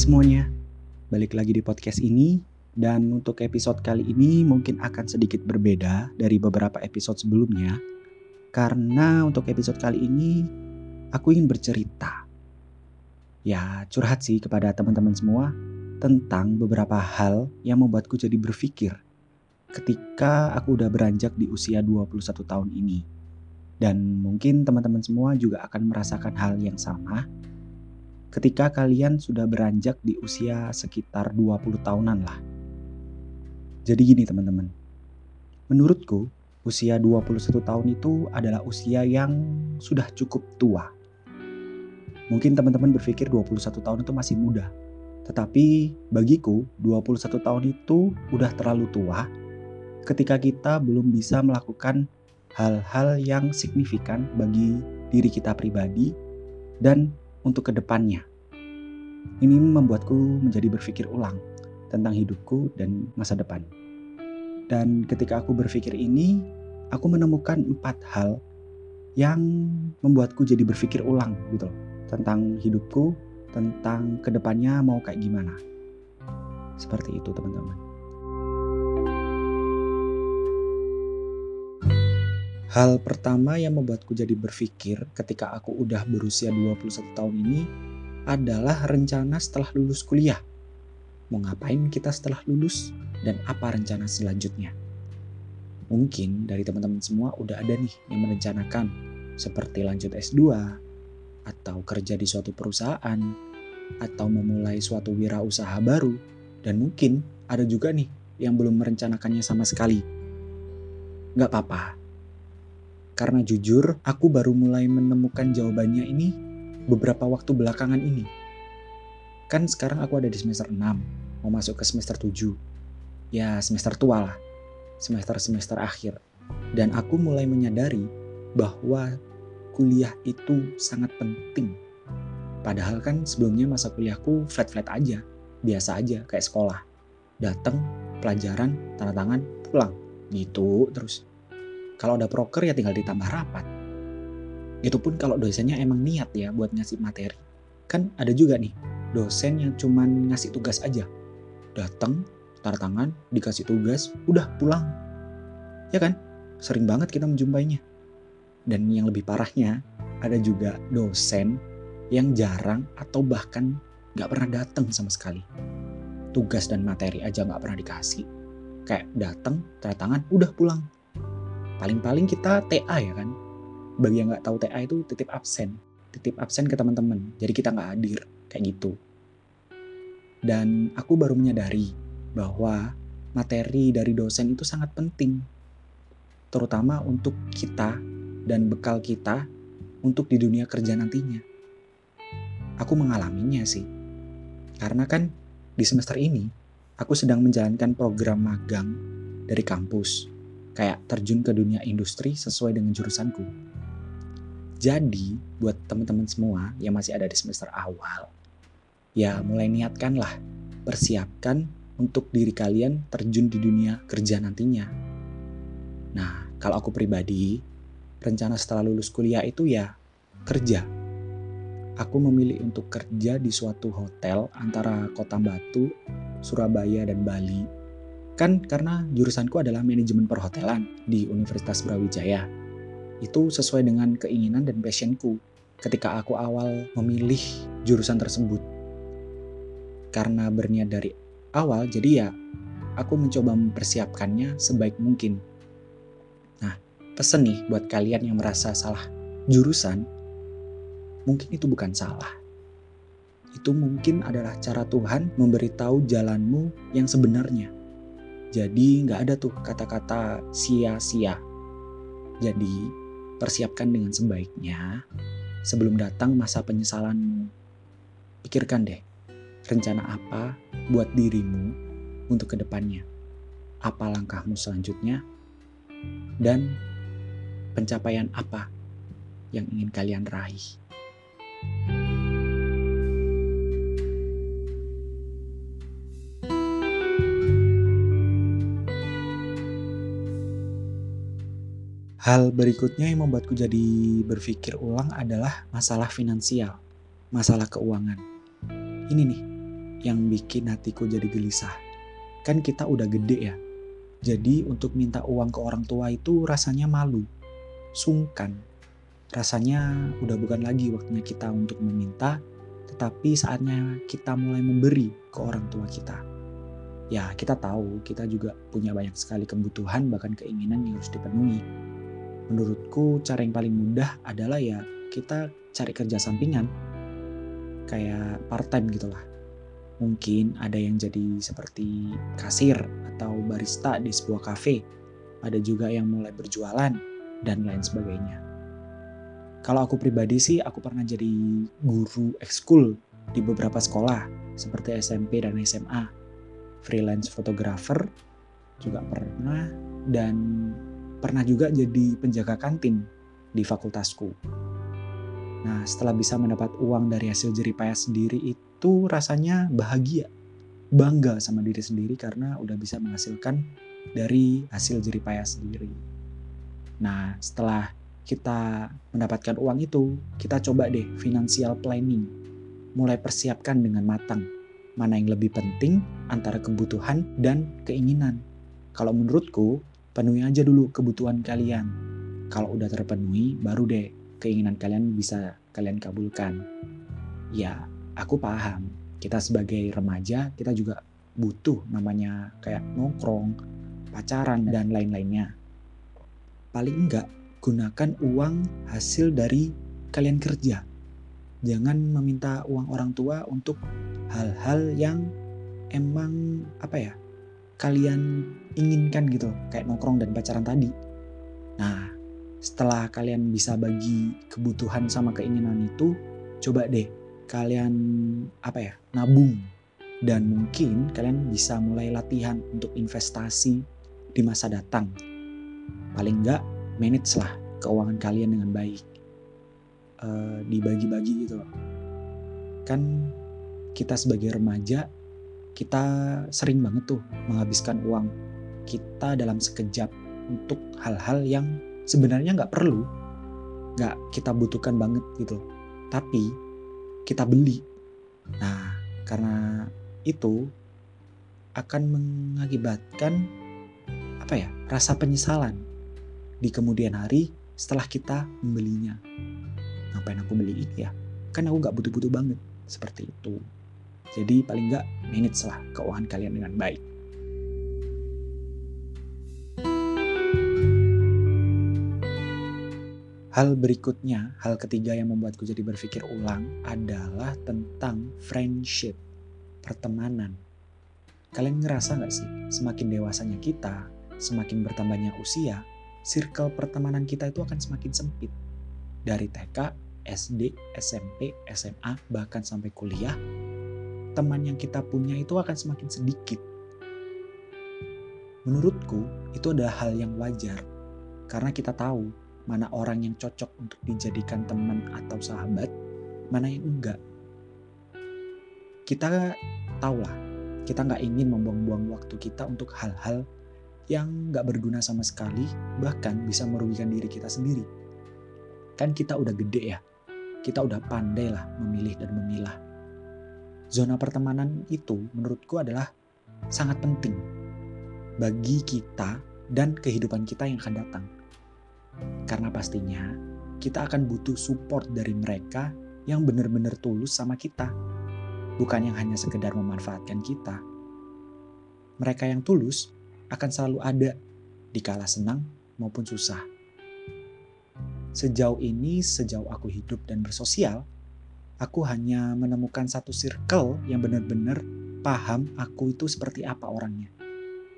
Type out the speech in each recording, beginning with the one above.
semuanya, balik lagi di podcast ini dan untuk episode kali ini mungkin akan sedikit berbeda dari beberapa episode sebelumnya karena untuk episode kali ini aku ingin bercerita. Ya, curhat sih kepada teman-teman semua tentang beberapa hal yang membuatku jadi berpikir ketika aku udah beranjak di usia 21 tahun ini. Dan mungkin teman-teman semua juga akan merasakan hal yang sama ketika kalian sudah beranjak di usia sekitar 20 tahunan lah. Jadi gini teman-teman, menurutku usia 21 tahun itu adalah usia yang sudah cukup tua. Mungkin teman-teman berpikir 21 tahun itu masih muda. Tetapi bagiku 21 tahun itu udah terlalu tua ketika kita belum bisa melakukan hal-hal yang signifikan bagi diri kita pribadi dan untuk ke depannya. Ini membuatku menjadi berpikir ulang tentang hidupku dan masa depan. Dan ketika aku berpikir ini, aku menemukan empat hal yang membuatku jadi berpikir ulang gitu loh. Tentang hidupku, tentang ke depannya mau kayak gimana. Seperti itu teman-teman. Hal pertama yang membuatku jadi berpikir ketika aku udah berusia 21 tahun ini adalah rencana setelah lulus kuliah. Mau ngapain kita setelah lulus dan apa rencana selanjutnya? Mungkin dari teman-teman semua udah ada nih yang merencanakan seperti lanjut S2 atau kerja di suatu perusahaan atau memulai suatu wirausaha baru dan mungkin ada juga nih yang belum merencanakannya sama sekali. Gak apa-apa, karena jujur, aku baru mulai menemukan jawabannya ini beberapa waktu belakangan ini. Kan sekarang aku ada di semester 6, mau masuk ke semester 7. Ya semester tua lah, semester-semester akhir. Dan aku mulai menyadari bahwa kuliah itu sangat penting. Padahal kan sebelumnya masa kuliahku flat-flat aja, biasa aja kayak sekolah. Datang, pelajaran, tanda tangan, pulang. Gitu terus. Kalau ada proker ya tinggal ditambah rapat. Itu pun kalau dosennya emang niat ya buat ngasih materi. Kan ada juga nih dosen yang cuman ngasih tugas aja. Datang, tanda tangan, dikasih tugas, udah pulang. Ya kan? Sering banget kita menjumpainya. Dan yang lebih parahnya, ada juga dosen yang jarang atau bahkan gak pernah datang sama sekali. Tugas dan materi aja gak pernah dikasih. Kayak datang, tanda tangan, udah pulang paling-paling kita TA ya kan? Bagi yang nggak tahu TA itu titip absen. Titip absen ke teman-teman. Jadi kita nggak hadir. Kayak gitu. Dan aku baru menyadari bahwa materi dari dosen itu sangat penting. Terutama untuk kita dan bekal kita untuk di dunia kerja nantinya. Aku mengalaminya sih. Karena kan di semester ini aku sedang menjalankan program magang dari kampus kayak terjun ke dunia industri sesuai dengan jurusanku. Jadi, buat teman-teman semua yang masih ada di semester awal, ya mulai niatkanlah, persiapkan untuk diri kalian terjun di dunia kerja nantinya. Nah, kalau aku pribadi, rencana setelah lulus kuliah itu ya kerja. Aku memilih untuk kerja di suatu hotel antara Kota Batu, Surabaya, dan Bali Kan karena jurusanku adalah manajemen perhotelan di Universitas Brawijaya. Itu sesuai dengan keinginan dan passionku ketika aku awal memilih jurusan tersebut. Karena berniat dari awal, jadi ya aku mencoba mempersiapkannya sebaik mungkin. Nah, pesen nih buat kalian yang merasa salah jurusan, mungkin itu bukan salah. Itu mungkin adalah cara Tuhan memberitahu jalanmu yang sebenarnya jadi nggak ada tuh kata-kata sia-sia. Jadi persiapkan dengan sebaiknya sebelum datang masa penyesalanmu. Pikirkan deh, rencana apa buat dirimu untuk ke depannya. Apa langkahmu selanjutnya? Dan pencapaian apa yang ingin kalian raih. Hal berikutnya yang membuatku jadi berpikir ulang adalah masalah finansial, masalah keuangan. Ini nih, yang bikin hatiku jadi gelisah. Kan kita udah gede ya. Jadi untuk minta uang ke orang tua itu rasanya malu, sungkan. Rasanya udah bukan lagi waktunya kita untuk meminta, tetapi saatnya kita mulai memberi ke orang tua kita. Ya, kita tahu kita juga punya banyak sekali kebutuhan bahkan keinginan yang harus dipenuhi. Menurutku cara yang paling mudah adalah ya kita cari kerja sampingan kayak part time gitulah Mungkin ada yang jadi seperti kasir atau barista di sebuah kafe. Ada juga yang mulai berjualan dan lain sebagainya. Kalau aku pribadi sih, aku pernah jadi guru ekskul di beberapa sekolah seperti SMP dan SMA. Freelance fotografer juga pernah dan pernah juga jadi penjaga kantin di fakultasku. Nah, setelah bisa mendapat uang dari hasil jeripaya sendiri itu rasanya bahagia, bangga sama diri sendiri karena udah bisa menghasilkan dari hasil jeripaya sendiri. Nah, setelah kita mendapatkan uang itu, kita coba deh financial planning. Mulai persiapkan dengan matang mana yang lebih penting antara kebutuhan dan keinginan. Kalau menurutku, penuhi aja dulu kebutuhan kalian. Kalau udah terpenuhi, baru deh keinginan kalian bisa kalian kabulkan. Ya, aku paham. Kita sebagai remaja, kita juga butuh namanya kayak nongkrong, pacaran, dan lain-lainnya. Paling enggak, gunakan uang hasil dari kalian kerja. Jangan meminta uang orang tua untuk hal-hal yang emang apa ya kalian inginkan gitu kayak nongkrong dan pacaran tadi. Nah, setelah kalian bisa bagi kebutuhan sama keinginan itu, coba deh kalian apa ya nabung dan mungkin kalian bisa mulai latihan untuk investasi di masa datang. Paling enggak manage lah keuangan kalian dengan baik. Uh, dibagi-bagi gitu. Kan kita sebagai remaja kita sering banget tuh menghabiskan uang kita dalam sekejap untuk hal-hal yang sebenarnya nggak perlu, nggak kita butuhkan banget gitu. Tapi kita beli. Nah, karena itu akan mengakibatkan apa ya rasa penyesalan di kemudian hari setelah kita membelinya. Ngapain aku beli ini ya? Kan aku nggak butuh-butuh banget seperti itu. Jadi paling nggak manage lah keuangan kalian dengan baik. Hal berikutnya, hal ketiga yang membuatku jadi berpikir ulang adalah tentang friendship, pertemanan. Kalian ngerasa gak sih, semakin dewasanya kita, semakin bertambahnya usia, circle pertemanan kita itu akan semakin sempit. Dari TK, SD, SMP, SMA, bahkan sampai kuliah, teman yang kita punya itu akan semakin sedikit. Menurutku, itu adalah hal yang wajar, karena kita tahu mana orang yang cocok untuk dijadikan teman atau sahabat, mana yang enggak. Kita tahu lah, kita nggak ingin membuang-buang waktu kita untuk hal-hal yang nggak berguna sama sekali, bahkan bisa merugikan diri kita sendiri. Kan kita udah gede ya, kita udah pandai lah memilih dan memilah. Zona pertemanan itu menurutku adalah sangat penting bagi kita dan kehidupan kita yang akan datang. Karena pastinya kita akan butuh support dari mereka yang benar-benar tulus sama kita. Bukan yang hanya sekedar memanfaatkan kita. Mereka yang tulus akan selalu ada di kala senang maupun susah. Sejauh ini, sejauh aku hidup dan bersosial, aku hanya menemukan satu circle yang benar-benar paham aku itu seperti apa orangnya.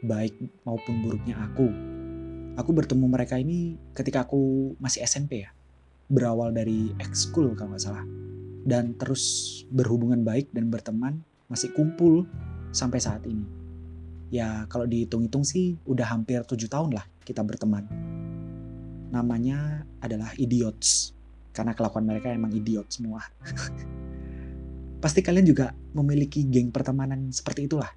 Baik maupun buruknya aku, aku bertemu mereka ini ketika aku masih SMP ya berawal dari ekskul kalau nggak salah dan terus berhubungan baik dan berteman masih kumpul sampai saat ini. Ya kalau dihitung-hitung sih udah hampir tujuh tahun lah kita berteman. Namanya adalah idiots karena kelakuan mereka emang idiot semua pasti kalian juga memiliki geng pertemanan seperti itulah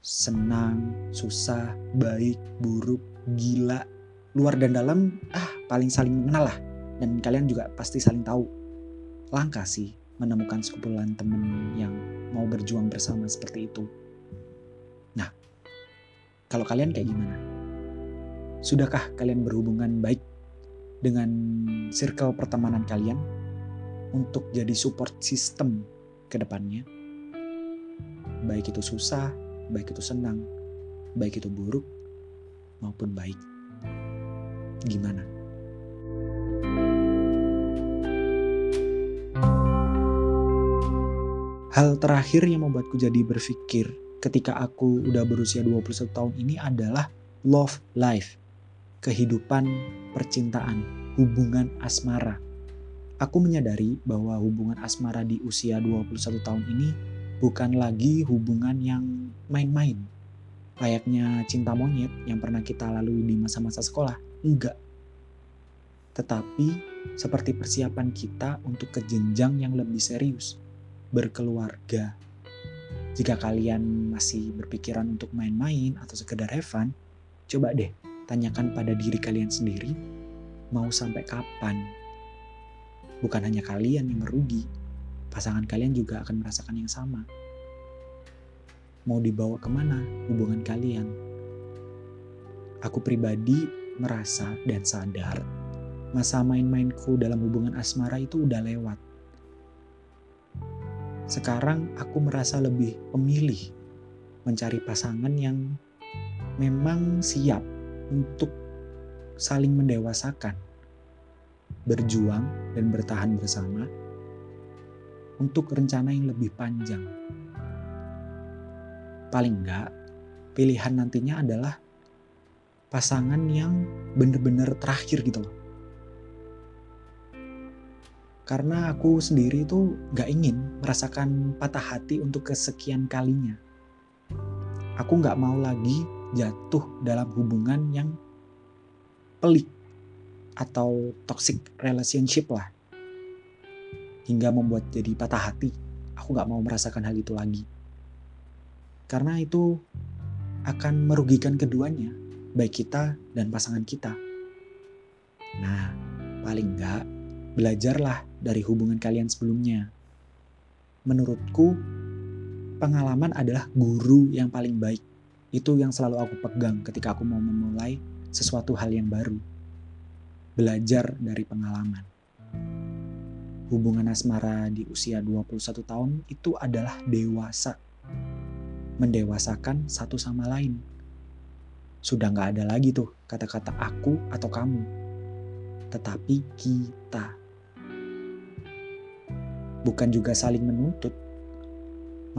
senang, susah, baik, buruk, gila, luar dan dalam, ah paling saling mengenal lah. Dan kalian juga pasti saling tahu. Langka sih menemukan sekumpulan teman yang mau berjuang bersama seperti itu. Nah, kalau kalian kayak gimana? Sudahkah kalian berhubungan baik dengan circle pertemanan kalian untuk jadi support system ke depannya? Baik itu susah, baik itu senang, baik itu buruk, maupun baik. Gimana? Hal terakhir yang membuatku jadi berpikir ketika aku udah berusia 21 tahun ini adalah love life. Kehidupan percintaan, hubungan asmara. Aku menyadari bahwa hubungan asmara di usia 21 tahun ini bukan lagi hubungan yang main-main. Layaknya cinta monyet yang pernah kita lalui di masa-masa sekolah. Enggak. Tetapi seperti persiapan kita untuk ke jenjang yang lebih serius berkeluarga. Jika kalian masih berpikiran untuk main-main atau sekedar have fun, coba deh tanyakan pada diri kalian sendiri, mau sampai kapan? Bukan hanya kalian yang merugi, pasangan kalian juga akan merasakan yang sama. Mau dibawa ke mana hubungan kalian? Aku pribadi merasa dan sadar masa main-mainku dalam hubungan asmara itu udah lewat sekarang aku merasa lebih pemilih mencari pasangan yang memang siap untuk saling mendewasakan, berjuang dan bertahan bersama untuk rencana yang lebih panjang. Paling enggak, pilihan nantinya adalah pasangan yang benar-benar terakhir gitu loh karena aku sendiri itu gak ingin merasakan patah hati untuk kesekian kalinya. Aku gak mau lagi jatuh dalam hubungan yang pelik atau toxic relationship lah. Hingga membuat jadi patah hati. Aku gak mau merasakan hal itu lagi. Karena itu akan merugikan keduanya, baik kita dan pasangan kita. Nah, paling enggak Belajarlah dari hubungan kalian sebelumnya. Menurutku, pengalaman adalah guru yang paling baik. Itu yang selalu aku pegang ketika aku mau memulai sesuatu hal yang baru. Belajar dari pengalaman. Hubungan asmara di usia 21 tahun itu adalah dewasa. Mendewasakan satu sama lain. Sudah nggak ada lagi tuh kata-kata aku atau kamu. Tetapi kita bukan juga saling menuntut,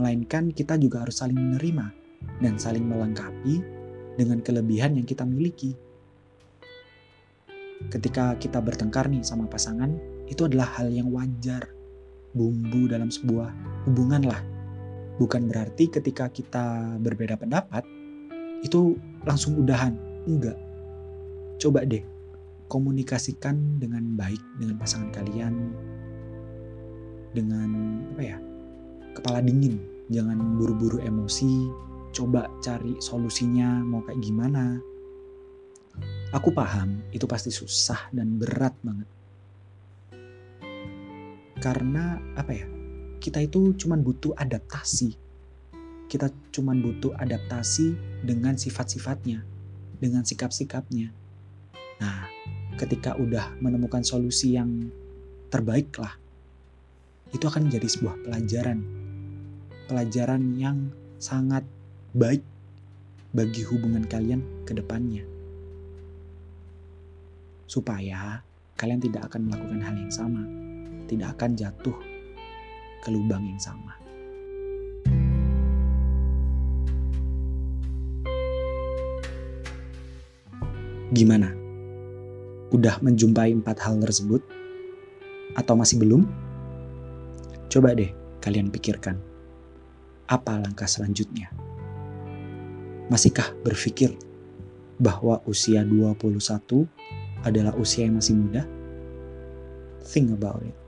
melainkan kita juga harus saling menerima dan saling melengkapi dengan kelebihan yang kita miliki. Ketika kita bertengkar nih sama pasangan, itu adalah hal yang wajar, bumbu dalam sebuah hubungan lah. Bukan berarti ketika kita berbeda pendapat, itu langsung udahan. Enggak. Coba deh, komunikasikan dengan baik dengan pasangan kalian, dengan apa ya kepala dingin jangan buru-buru emosi coba cari solusinya mau kayak gimana. Aku paham itu pasti susah dan berat banget. Karena apa ya kita itu cuman butuh adaptasi. Kita cuman butuh adaptasi dengan sifat-sifatnya dengan sikap-sikapnya. Nah ketika udah menemukan solusi yang terbaik lah itu akan menjadi sebuah pelajaran. Pelajaran yang sangat baik bagi hubungan kalian ke depannya. Supaya kalian tidak akan melakukan hal yang sama, tidak akan jatuh ke lubang yang sama. Gimana? Udah menjumpai empat hal tersebut? Atau masih belum? Coba deh kalian pikirkan, apa langkah selanjutnya? Masihkah berpikir bahwa usia 21 adalah usia yang masih muda? Think about it.